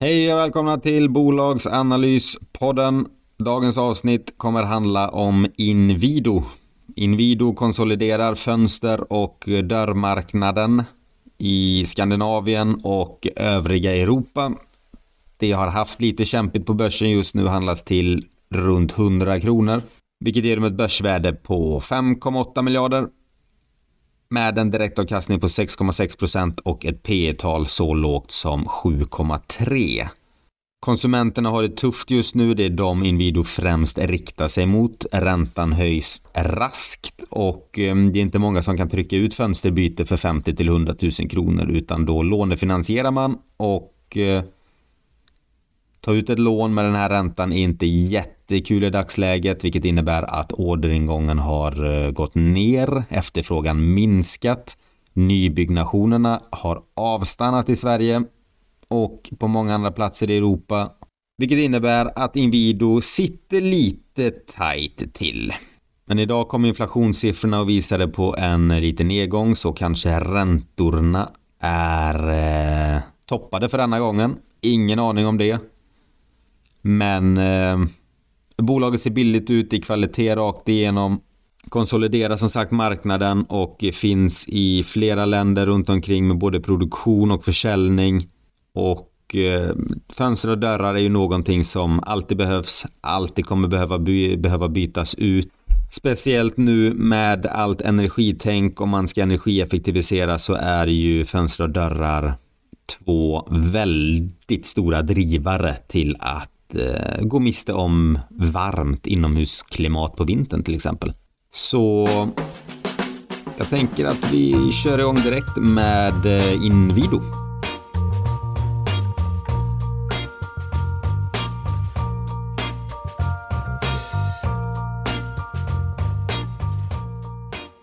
Hej och välkomna till Bolagsanalyspodden. Dagens avsnitt kommer handla om Inwido. Inwido konsoliderar fönster och dörrmarknaden i Skandinavien och övriga Europa. Det har haft lite kämpigt på börsen just nu handlas till runt 100 kronor, vilket ger dem ett börsvärde på 5,8 miljarder med en direktavkastning på 6,6% och ett P tal så lågt som 7,3. Konsumenterna har det tufft just nu. Det är de Inwido främst riktar sig mot. Räntan höjs raskt och ehm, det är inte många som kan trycka ut fönsterbyte för 50 till 100 000 kronor utan då lånefinansierar man och eh, ta ut ett lån med den här räntan är inte jättekul i dagsläget vilket innebär att orderingången har eh, gått ner, efterfrågan minskat, nybyggnationerna har avstannat i Sverige och på många andra platser i Europa vilket innebär att Inwido sitter lite tajt till. Men idag kom inflationssiffrorna och visade på en liten nedgång så kanske räntorna är eh, toppade för denna gången. Ingen aning om det. Men eh, bolaget ser billigt ut i kvalitet rakt igenom. Konsoliderar som sagt marknaden och finns i flera länder runt omkring med både produktion och försäljning. Och eh, fönster och dörrar är ju någonting som alltid behövs, alltid kommer behöva, by behöva bytas ut. Speciellt nu med allt energitänk om man ska energieffektivisera så är ju fönster och dörrar två väldigt stora drivare till att eh, gå miste om varmt inomhusklimat på vintern till exempel. Så jag tänker att vi kör igång direkt med eh, Inwido.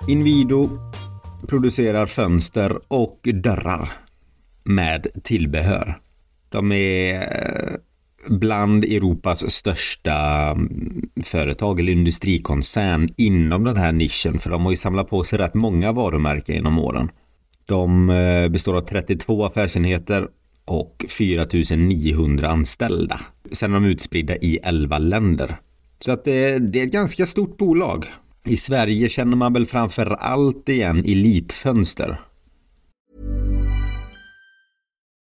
Inwido producerar fönster och dörrar med tillbehör. De är eh, bland Europas största mm, företag eller industrikoncern inom den här nischen för de har ju samlat på sig rätt många varumärken genom åren. De eh, består av 32 affärsenheter och 4900 anställda. Sen är de utspridda i 11 länder. Så att det, det är ett ganska stort bolag. I Sverige känner man väl framför allt igen Elitfönster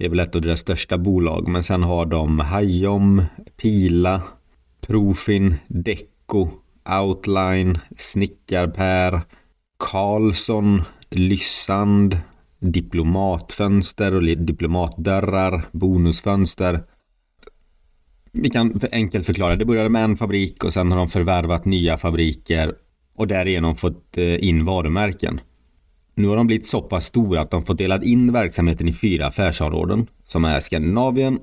Det är väl ett av deras största bolag, men sen har de Hajom, Pila, Profin, Deco, Outline, Snickarpär, Karlsson, Lyssand, diplomatfönster och diplomatdörrar, bonusfönster. Vi kan enkelt förklara, det började med en fabrik och sen har de förvärvat nya fabriker och därigenom fått eh, in varumärken. Nu har de blivit så pass stora att de fått delat in verksamheten i fyra affärsområden som är Skandinavien,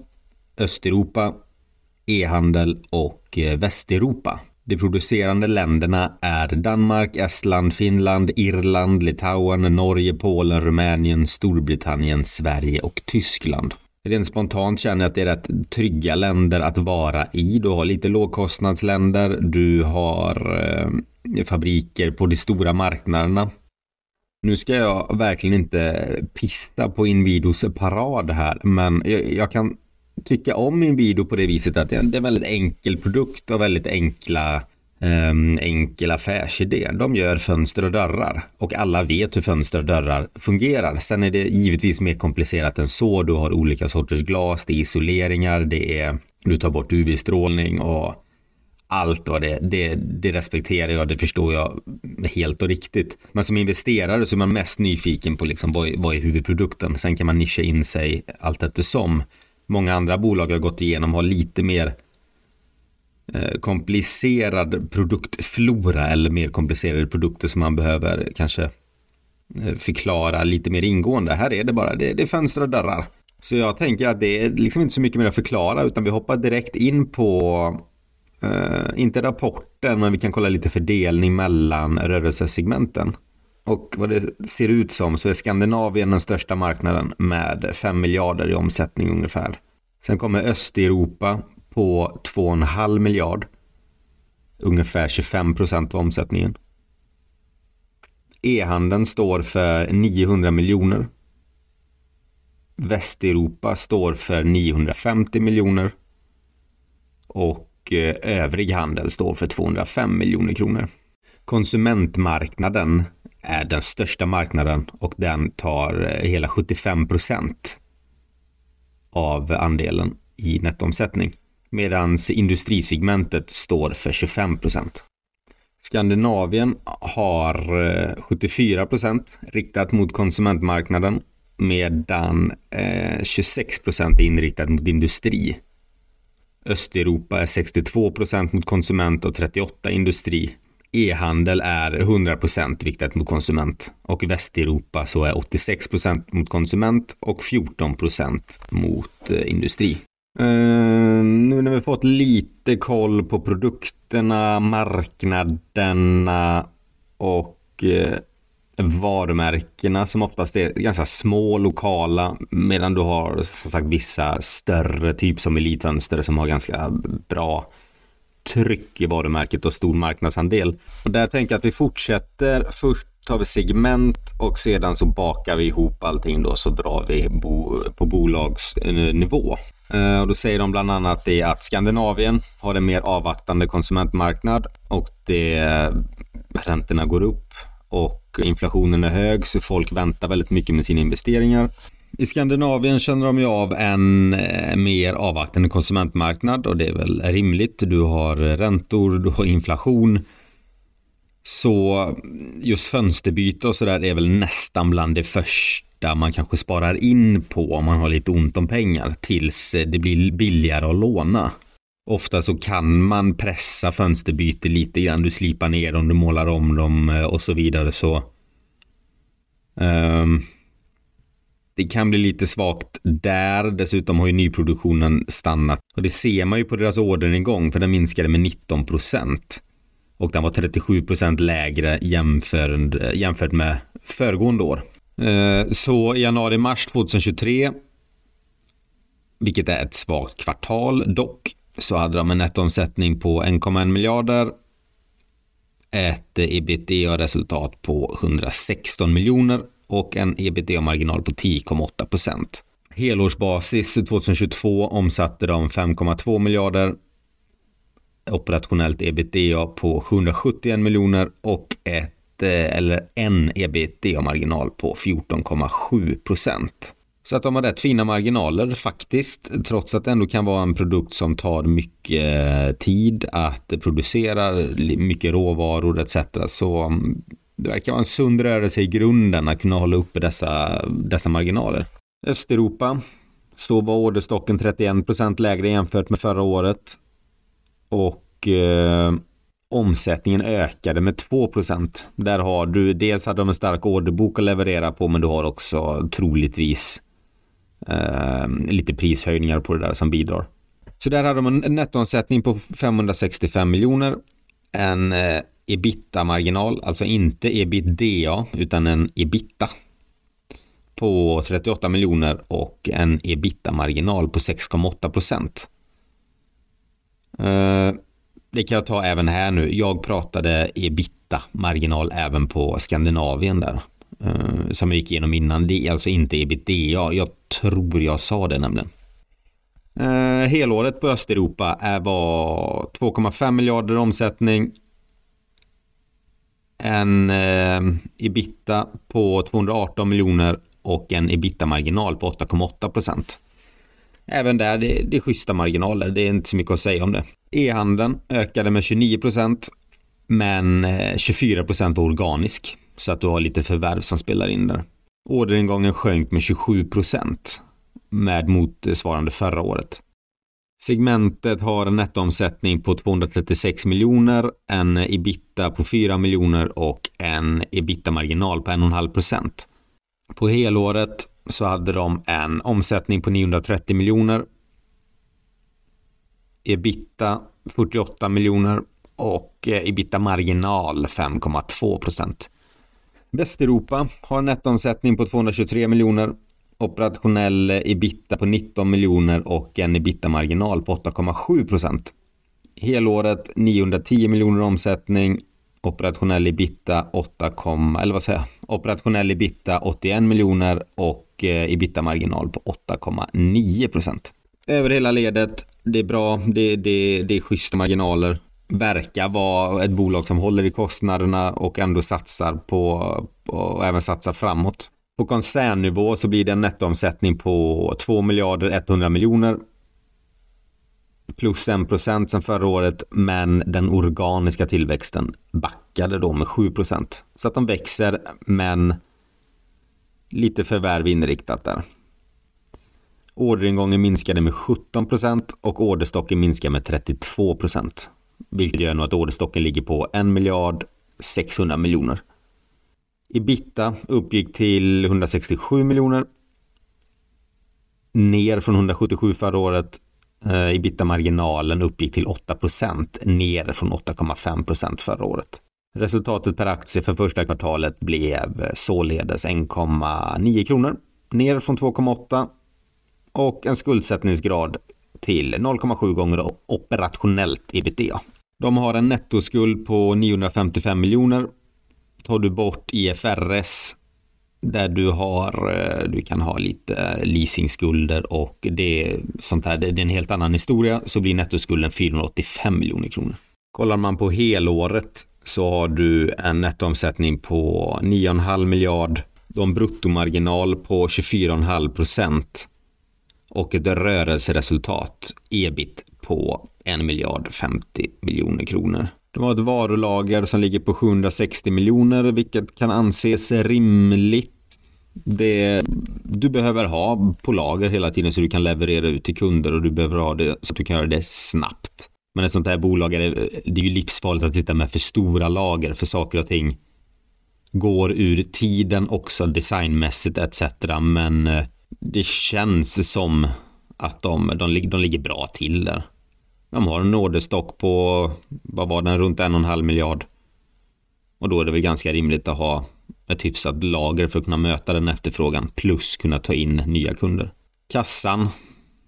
Östeuropa, e-handel och eh, Västeuropa. De producerande länderna är Danmark, Estland, Finland, Irland, Litauen, Norge, Polen, Rumänien, Storbritannien, Sverige och Tyskland. Rent spontant känner jag att det är rätt trygga länder att vara i. Du har lite lågkostnadsländer, du har eh, fabriker på de stora marknaderna. Nu ska jag verkligen inte pista på Inwidos parad här, men jag, jag kan tycka om Inwido på det viset att det är en väldigt enkel produkt och väldigt enkla um, enkel affärsidé. De gör fönster och dörrar och alla vet hur fönster och dörrar fungerar. Sen är det givetvis mer komplicerat än så. Du har olika sorters glas, det är isoleringar, det är du tar bort UV-strålning och allt vad det, det, det respekterar jag, det förstår jag helt och riktigt. Men som investerare så är man mest nyfiken på liksom vad, vad är huvudprodukten. Sen kan man nischa in sig allt eftersom. Många andra bolag har gått igenom har lite mer eh, komplicerad produktflora eller mer komplicerade produkter som man behöver kanske eh, förklara lite mer ingående. Här är det bara, det, det är fönster och dörrar. Så jag tänker att det är liksom inte så mycket mer att förklara utan vi hoppar direkt in på Uh, inte rapporten, men vi kan kolla lite fördelning mellan rörelsesegmenten. Och vad det ser ut som så är Skandinavien den största marknaden med 5 miljarder i omsättning ungefär. Sen kommer Östeuropa på 2,5 miljard. Ungefär 25 procent av omsättningen. E-handeln står för 900 miljoner. Västeuropa står för 950 miljoner. Och Eh, övrig handel står för 205 miljoner kronor. Konsumentmarknaden är den största marknaden och den tar eh, hela 75 procent av andelen i nettoomsättning medan industrisegmentet står för 25 procent. Skandinavien har eh, 74 procent riktat mot konsumentmarknaden medan 26 procent är inriktat mot industri. Östeuropa är 62 procent mot konsument och 38 industri. E-handel är 100 procent riktat mot konsument och Västeuropa så är 86 procent mot konsument och 14 procent mot eh, industri. Uh, nu när vi fått lite koll på produkterna, marknaderna och uh, varumärkena som oftast är ganska små, lokala, medan du har som sagt vissa större, typ som Elitfönster som har ganska bra tryck i varumärket och stor marknadsandel. Och där tänker jag att vi fortsätter. Först tar vi segment och sedan så bakar vi ihop allting då så drar vi bo på bolagsnivå. Eh, och då säger de bland annat det att Skandinavien har en mer avvaktande konsumentmarknad och det eh, räntorna går upp och inflationen är hög så folk väntar väldigt mycket med sina investeringar. I Skandinavien känner de ju av en eh, mer avvaktande konsumentmarknad och det är väl rimligt. Du har räntor, du har inflation. Så just fönsterbyte och sådär är väl nästan bland det första man kanske sparar in på om man har lite ont om pengar tills eh, det blir billigare att låna. Ofta så kan man pressa fönsterbyte lite grann. Du slipar ner dem, du målar om dem eh, och så vidare. Så um, det kan bli lite svagt där. Dessutom har ju nyproduktionen stannat. Och det ser man ju på deras orderingång för den minskade med 19 procent. Och den var 37 procent lägre jämfört, eh, jämfört med föregående år. Uh, så i januari-mars 2023 vilket är ett svagt kvartal dock, så hade de en nettoomsättning på 1,1 miljarder. Ett ebitda-resultat på 116 miljoner och en ebitda-marginal på 10,8 procent. Helårsbasis 2022 omsatte de 5,2 miljarder. Operationellt ebitda på 771 miljoner och ett eh, eller en ebitda-marginal på 14,7 procent. Så att de har rätt fina marginaler faktiskt, trots att det ändå kan vara en produkt som tar mycket eh, tid att producera, mycket råvaror etc. Så mm, det verkar vara en sund rörelse i grunden att kunna hålla uppe dessa, dessa marginaler. Östeuropa, så var orderstocken 31% lägre jämfört med förra året. Och eh, omsättningen ökade med 2%. Där har du, dels hade de en stark orderbok att leverera på, men du har också troligtvis eh, lite prishöjningar på det där som bidrar. Så där hade de en nettoomsättning på 565 miljoner en eh, ebitda-marginal, alltså inte ebitda utan en ebitda på 38 miljoner och en ebitda-marginal på 6,8 procent. Eh, det kan jag ta även här nu. Jag pratade ebitda-marginal även på Skandinavien där. Eh, som jag gick igenom innan. Det är alltså inte ebitda. Jag tror jag sa det nämligen. Eh, helåret på Östeuropa är, var 2,5 miljarder omsättning. En eh, ebitda på 218 miljoner och en ebitda-marginal på 8,8 procent. Även där, det, det är schyssta marginaler, det är inte så mycket att säga om det. E-handeln ökade med 29 procent, men eh, 24 procent var organisk, så att du har lite förvärv som spelar in där. Orderingången sjönk med 27 procent med motsvarande förra året. Segmentet har en nettoomsättning på 236 miljoner, en ebitda på 4 miljoner och en ebitda-marginal på 1,5 procent. På helåret så hade de en omsättning på 930 miljoner. Ebitda 48 miljoner och ebitda marginal 5,2 procent. Västeuropa har en nettoomsättning på 223 miljoner, operationell ebitda på 19 miljoner och en ebitda-marginal på 8,7 procent. Helåret 910 miljoner omsättning, operationell ebitda 8, eller vad säger jag? Operationell ebitda 81 miljoner och eh, ebitda-marginal på 8,9 procent. Över hela ledet, det är bra, det, det, det är schyssta marginaler. Verkar vara ett bolag som håller i kostnaderna och ändå satsar på, och även satsar framåt. På koncernnivå så blir det en nettoomsättning på 2 miljarder 100 miljoner plus 1 procent sen förra året, men den organiska tillväxten backade då med 7 procent. Så att de växer, men lite förvärv inriktat där. Orderingången minskade med 17 procent och orderstocken minskade med 32 procent. Vilket gör nu att orderstocken ligger på 1 miljard 600 miljoner. Ebitda uppgick till 167 miljoner. Ner från 177 förra året eh, Ebitda-marginalen uppgick till 8 procent. ner från 8,5 procent förra året. Resultatet per aktie för första kvartalet blev således 1,9 kronor, ner från 2,8 och en skuldsättningsgrad till 0,7 gånger operationellt ebitda. De har en nettoskuld på 955 miljoner. Tar du bort IFRS där du har, eh, du kan ha lite leasingskulder och det sånt här, det är en helt annan historia, så blir nettoskulden 485 miljoner kronor. Kollar man på helåret så har du en nettoomsättning på 9,5 miljard, du har en bruttomarginal på 24,5 procent och ett rörelseresultat, ebit, på 1 miljard 50 miljoner kronor. De har ett varulager som ligger på 760 miljoner, vilket kan anses rimligt. Det du behöver ha på lager hela tiden så du kan leverera ut till kunder och du behöver ha det så att du kan göra det snabbt. Men ett sånt här bolag är det, det är ju livsfarligt att sitta med för stora lager för saker och ting går ur tiden också designmässigt etc. Men eh, det känns som att de, de, de ligger bra till där. De har en orderstock på, vad var den, runt en och en halv miljard. Och då är det väl ganska rimligt att ha ett hyfsat lager för att kunna möta den efterfrågan plus kunna ta in nya kunder. Kassan,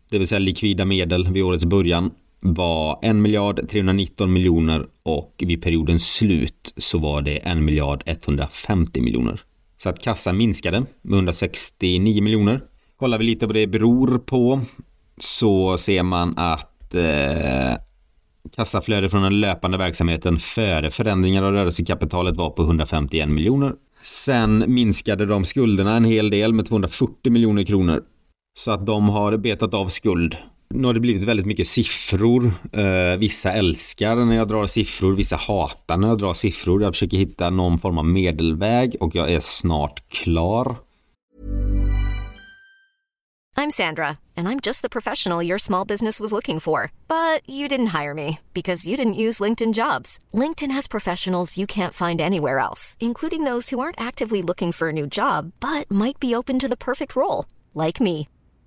det vill säga likvida medel vid årets början var 1 miljard 319 miljoner och vid periodens slut så var det 1 miljard 150 miljoner. Så att kassan minskade med 169 miljoner. Kollar vi lite vad det beror på så ser man att eh, kassaflödet från den löpande verksamheten före förändringar av rörelsekapitalet var på 151 miljoner. Sen minskade de skulderna en hel del med 240 miljoner kronor. Så att de har betat av skuld. Nu har det blivit väldigt mycket siffror. Eh, vissa älskar när jag drar siffror, vissa hatar när jag drar siffror. Jag försöker hitta någon form av medelväg och jag är snart klar. I'm Sandra, and I'm just the professional your small business was looking for. But you didn't hire me because you didn't use LinkedIn jobs. LinkedIn has professionals you can't find anywhere else, including those who aren't actively looking for a new job but might be open to the perfect role, like me.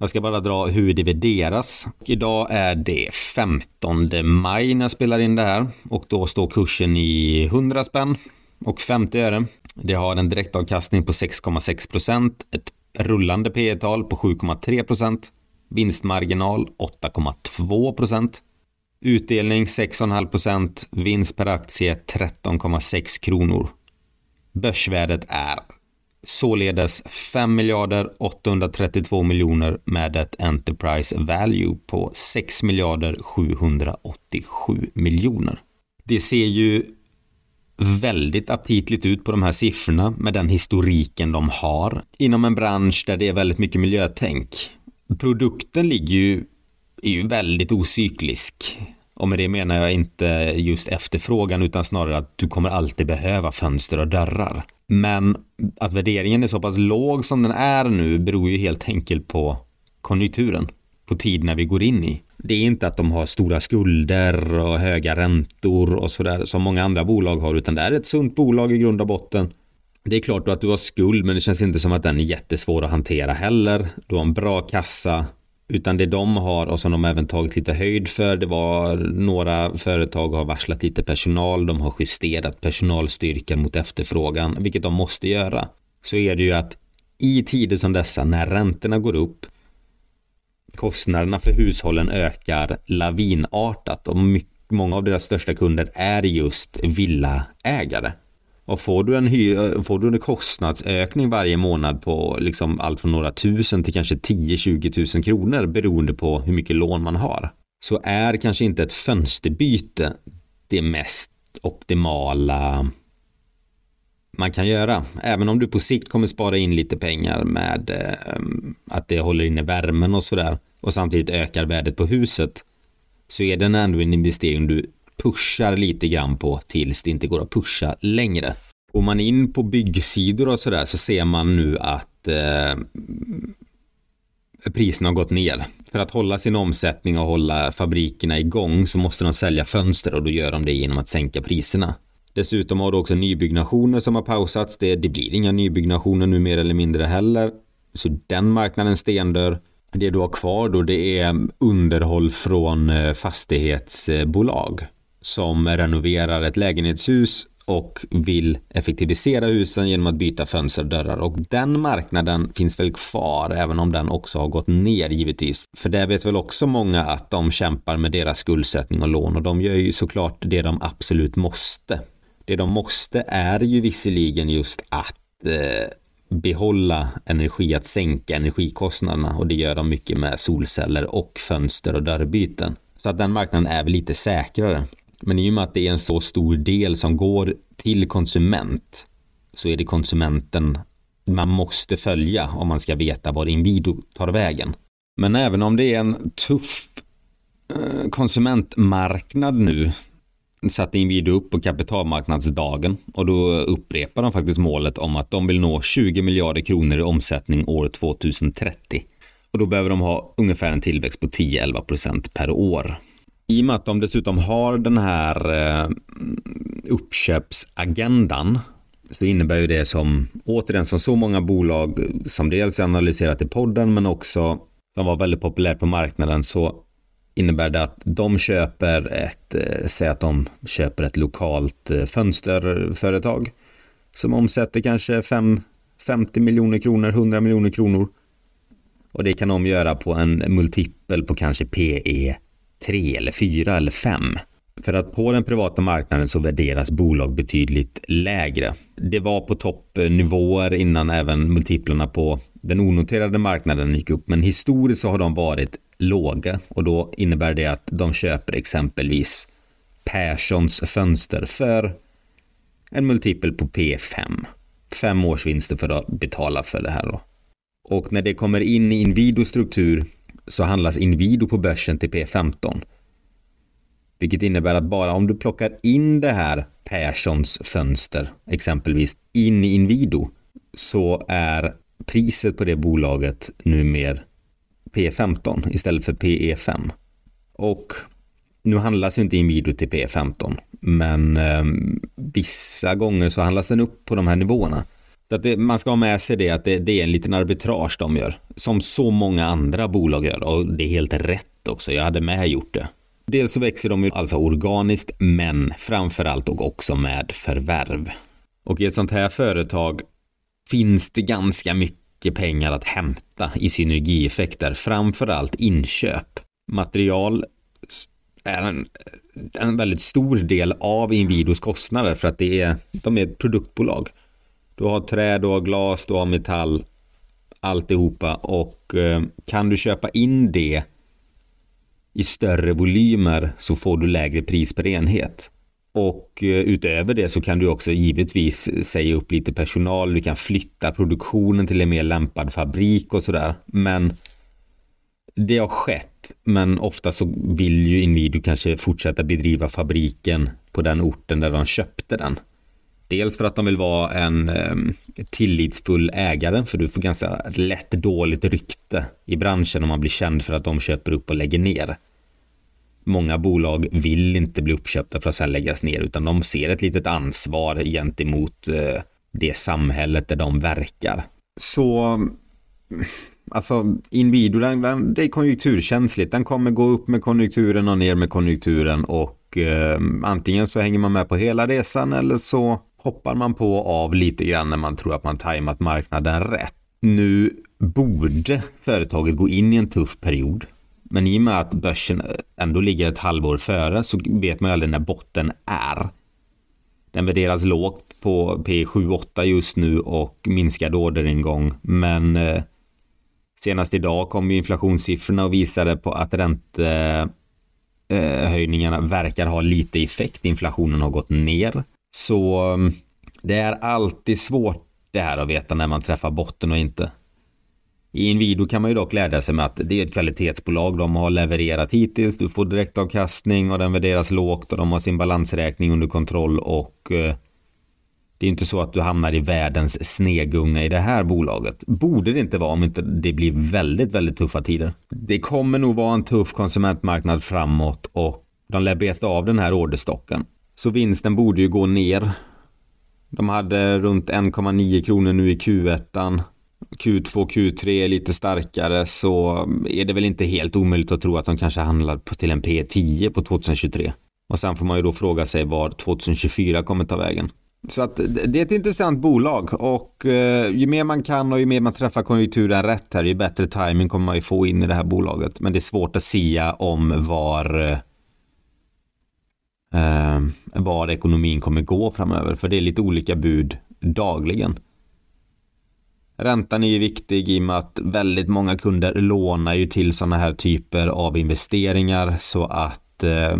Jag ska bara dra hur det värderas. Idag är det 15 maj när jag spelar in det här och då står kursen i 100 spänn och 50 öre. Det har en direktavkastning på 6,6 procent, ett rullande P tal på 7,3 procent, vinstmarginal 8,2 procent, utdelning 6,5 procent, vinst per aktie 13,6 kronor. Börsvärdet är således 5 miljarder 832 miljoner med ett Enterprise Value på 6 miljarder 787 miljoner. Det ser ju väldigt aptitligt ut på de här siffrorna med den historiken de har inom en bransch där det är väldigt mycket miljötänk. Produkten ligger ju, är ju väldigt ocyklisk. Och med det menar jag inte just efterfrågan utan snarare att du kommer alltid behöva fönster och dörrar. Men att värderingen är så pass låg som den är nu beror ju helt enkelt på konjunkturen. På tiderna vi går in i. Det är inte att de har stora skulder och höga räntor och sådär som många andra bolag har utan det är ett sunt bolag i grund och botten. Det är klart att du har skuld men det känns inte som att den är jättesvår att hantera heller. Du har en bra kassa utan det de har och som de även tagit lite höjd för det var några företag har varslat lite personal. De har justerat personalstyrkan mot efterfrågan, vilket de måste göra. Så är det ju att i tider som dessa när räntorna går upp kostnaderna för hushållen ökar lavinartat och många av deras största kunder är just villaägare. Och får du en, hyra, eh, får du en kostnadsökning varje månad på liksom allt från några tusen till kanske 10-20 tusen kronor beroende på hur mycket lån man har. Så är kanske inte ett fönsterbyte det mest optimala man kan göra. Även om du på sikt kommer spara in lite pengar med eh, att det håller inne värmen och sådär och samtidigt ökar värdet på huset så är den ändå en investering du pushar lite grann på tills det inte går att pusha längre. Går man in på byggsidor och sådär så ser man nu att eh, priserna har gått ner. För att hålla sin omsättning och hålla fabrikerna igång så måste de sälja fönster och då gör de det genom att sänka priserna. Dessutom har du också nybyggnationer som har pausats. Det, det blir inga nybyggnationer nu mer eller mindre heller. Så den marknaden stendör. Det du har kvar då det är underhåll från eh, fastighetsbolag som renoverar ett lägenhetshus och vill effektivisera husen genom att byta fönster och dörrar och den marknaden finns väl kvar även om den också har gått ner givetvis. För det vet väl också många att de kämpar med deras skuldsättning och lån och de gör ju såklart det de absolut måste. Det de måste är ju visserligen just att eh, behålla energi, att sänka energikostnaderna och det gör de mycket med solceller och fönster och dörrbyten. Så att den marknaden är väl lite säkrare. Men i och med att det är en så stor del som går till konsument så är det konsumenten man måste följa om man ska veta var Inwido tar vägen. Men även om det är en tuff eh, konsumentmarknad nu satte Inwido upp på kapitalmarknadsdagen och då upprepar de faktiskt målet om att de vill nå 20 miljarder kronor i omsättning år 2030. Och då behöver de ha ungefär en tillväxt på 10-11 procent per år. I och med att de dessutom har den här eh, uppköpsagendan så innebär ju det som återigen som så många bolag som dels är analyserat i podden men också som var väldigt populärt på marknaden så innebär det att de köper ett, eh, säg att de köper ett lokalt eh, fönsterföretag som omsätter kanske 5, 50 miljoner kronor, 100 miljoner kronor. Och det kan de göra på en multipel på kanske PE tre eller fyra eller fem. För att på den privata marknaden så värderas bolag betydligt lägre. Det var på toppnivåer innan även multiplarna på den onoterade marknaden gick upp, men historiskt så har de varit låga och då innebär det att de köper exempelvis Perssons fönster för en multipel på P5. Fem års vinster för att betala för det här då. Och när det kommer in i Inwido struktur så handlas Inwido på börsen till P15. Vilket innebär att bara om du plockar in det här Perssons fönster exempelvis in i Inwido så är priset på det bolaget numera P15 istället för PE5. Och nu handlas ju inte Inwido till P15 men eh, vissa gånger så handlas den upp på de här nivåerna. Så att det, man ska ha med sig det att det, det, är en liten arbitrage de gör. Som så många andra bolag gör och det är helt rätt också. Jag hade med gjort det. Dels så växer de ju alltså organiskt men framförallt och också med förvärv. Och i ett sånt här företag finns det ganska mycket pengar att hämta i synergieffekter, framförallt inköp. Material är en, en väldigt stor del av Inwidos kostnader för att det är, de är ett produktbolag. Du har trä, du har glas, du har metall, alltihopa och eh, kan du köpa in det i större volymer så får du lägre pris per enhet. Och eh, utöver det så kan du också givetvis säga upp lite personal, du kan flytta produktionen till en mer lämpad fabrik och sådär. Men det har skett, men ofta så vill ju Inwido kanske fortsätta bedriva fabriken på den orten där de köpte den. Dels för att de vill vara en ehm, tillitsfull ägare, för du får ganska lätt dåligt rykte i branschen om man blir känd för att de köper upp och lägger ner. Många bolag vill inte bli uppköpta för att sedan läggas ner, utan de ser ett litet ansvar gentemot eh, det samhället där de verkar. Så Alltså Inwido, den, den, det är konjunkturkänsligt. Den kommer gå upp med konjunkturen och ner med konjunkturen och eh, antingen så hänger man med på hela resan eller så hoppar man på av lite grann när man tror att man tajmat marknaden rätt. Nu borde företaget gå in i en tuff period. Men i och med att börsen ändå ligger ett halvår före så vet man ju aldrig när botten är. Den värderas lågt på P7-8 just nu och minskad orderingång. Men eh, senast idag kom ju inflationssiffrorna och visade på att räntehöjningarna eh, verkar ha lite effekt. Inflationen har gått ner. Så mm, det är alltid svårt det här att veta när man träffar botten och inte. I Inwido kan man ju dock glädja sig med att det är ett kvalitetsbolag. De har levererat hittills. Du får direktavkastning och den värderas lågt och de har sin balansräkning under kontroll och eh, det är inte så att du hamnar i världens snegunga i det här bolaget. Borde det inte vara om inte det blir väldigt, väldigt tuffa tider. Det kommer nog vara en tuff konsumentmarknad framåt och de lär beta av den här orderstocken. Så vinsten borde ju gå ner. De hade runt 1,9 kronor nu i Q1. Q2, Q3 är lite starkare så är det väl inte helt omöjligt att tro att de kanske handlar till en P10 på 2023. Och sen får man ju då fråga sig var 2024 kommer ta vägen. Så att det är ett intressant bolag och eh, ju mer man kan och ju mer man träffar konjunkturen rätt här, ju bättre timing kommer man ju få in i det här bolaget. Men det är svårt att sia om var eh, eh, var ekonomin kommer gå framöver. För det är lite olika bud dagligen. Räntan är ju viktig i och med att väldigt många kunder lånar ju till sådana här typer av investeringar så att eh,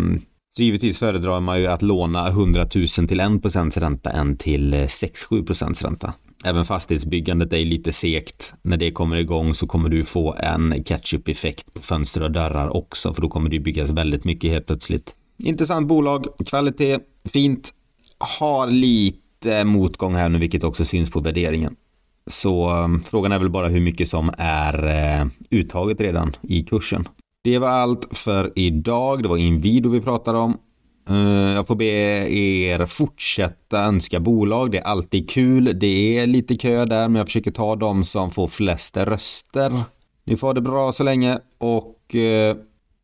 så givetvis föredrar man ju att låna 100 000 till 1% ränta än till eh, 6-7% ränta. Även fastighetsbyggandet är lite segt. När det kommer igång så kommer du få en catch-up-effekt på fönster och dörrar också, för då kommer det byggas väldigt mycket helt plötsligt. Intressant bolag, kvalitet, fint, har lite motgång här nu, vilket också syns på värderingen. Så um, frågan är väl bara hur mycket som är eh, uttaget redan i kursen. Det var allt för idag. Det var Inwido vi pratade om. Eh, jag får be er fortsätta önska bolag. Det är alltid kul. Det är lite kö där, men jag försöker ta de som får flest röster. Ni får ha det bra så länge och, eh,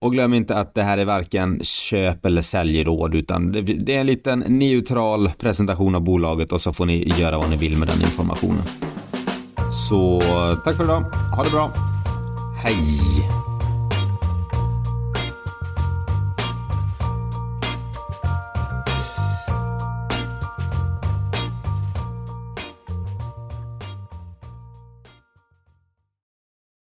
och glöm inte att det här är varken köp eller säljråd utan det är en liten neutral presentation av bolaget och så får ni göra vad ni vill med den informationen. Så tack för idag. Ha det bra. Hej!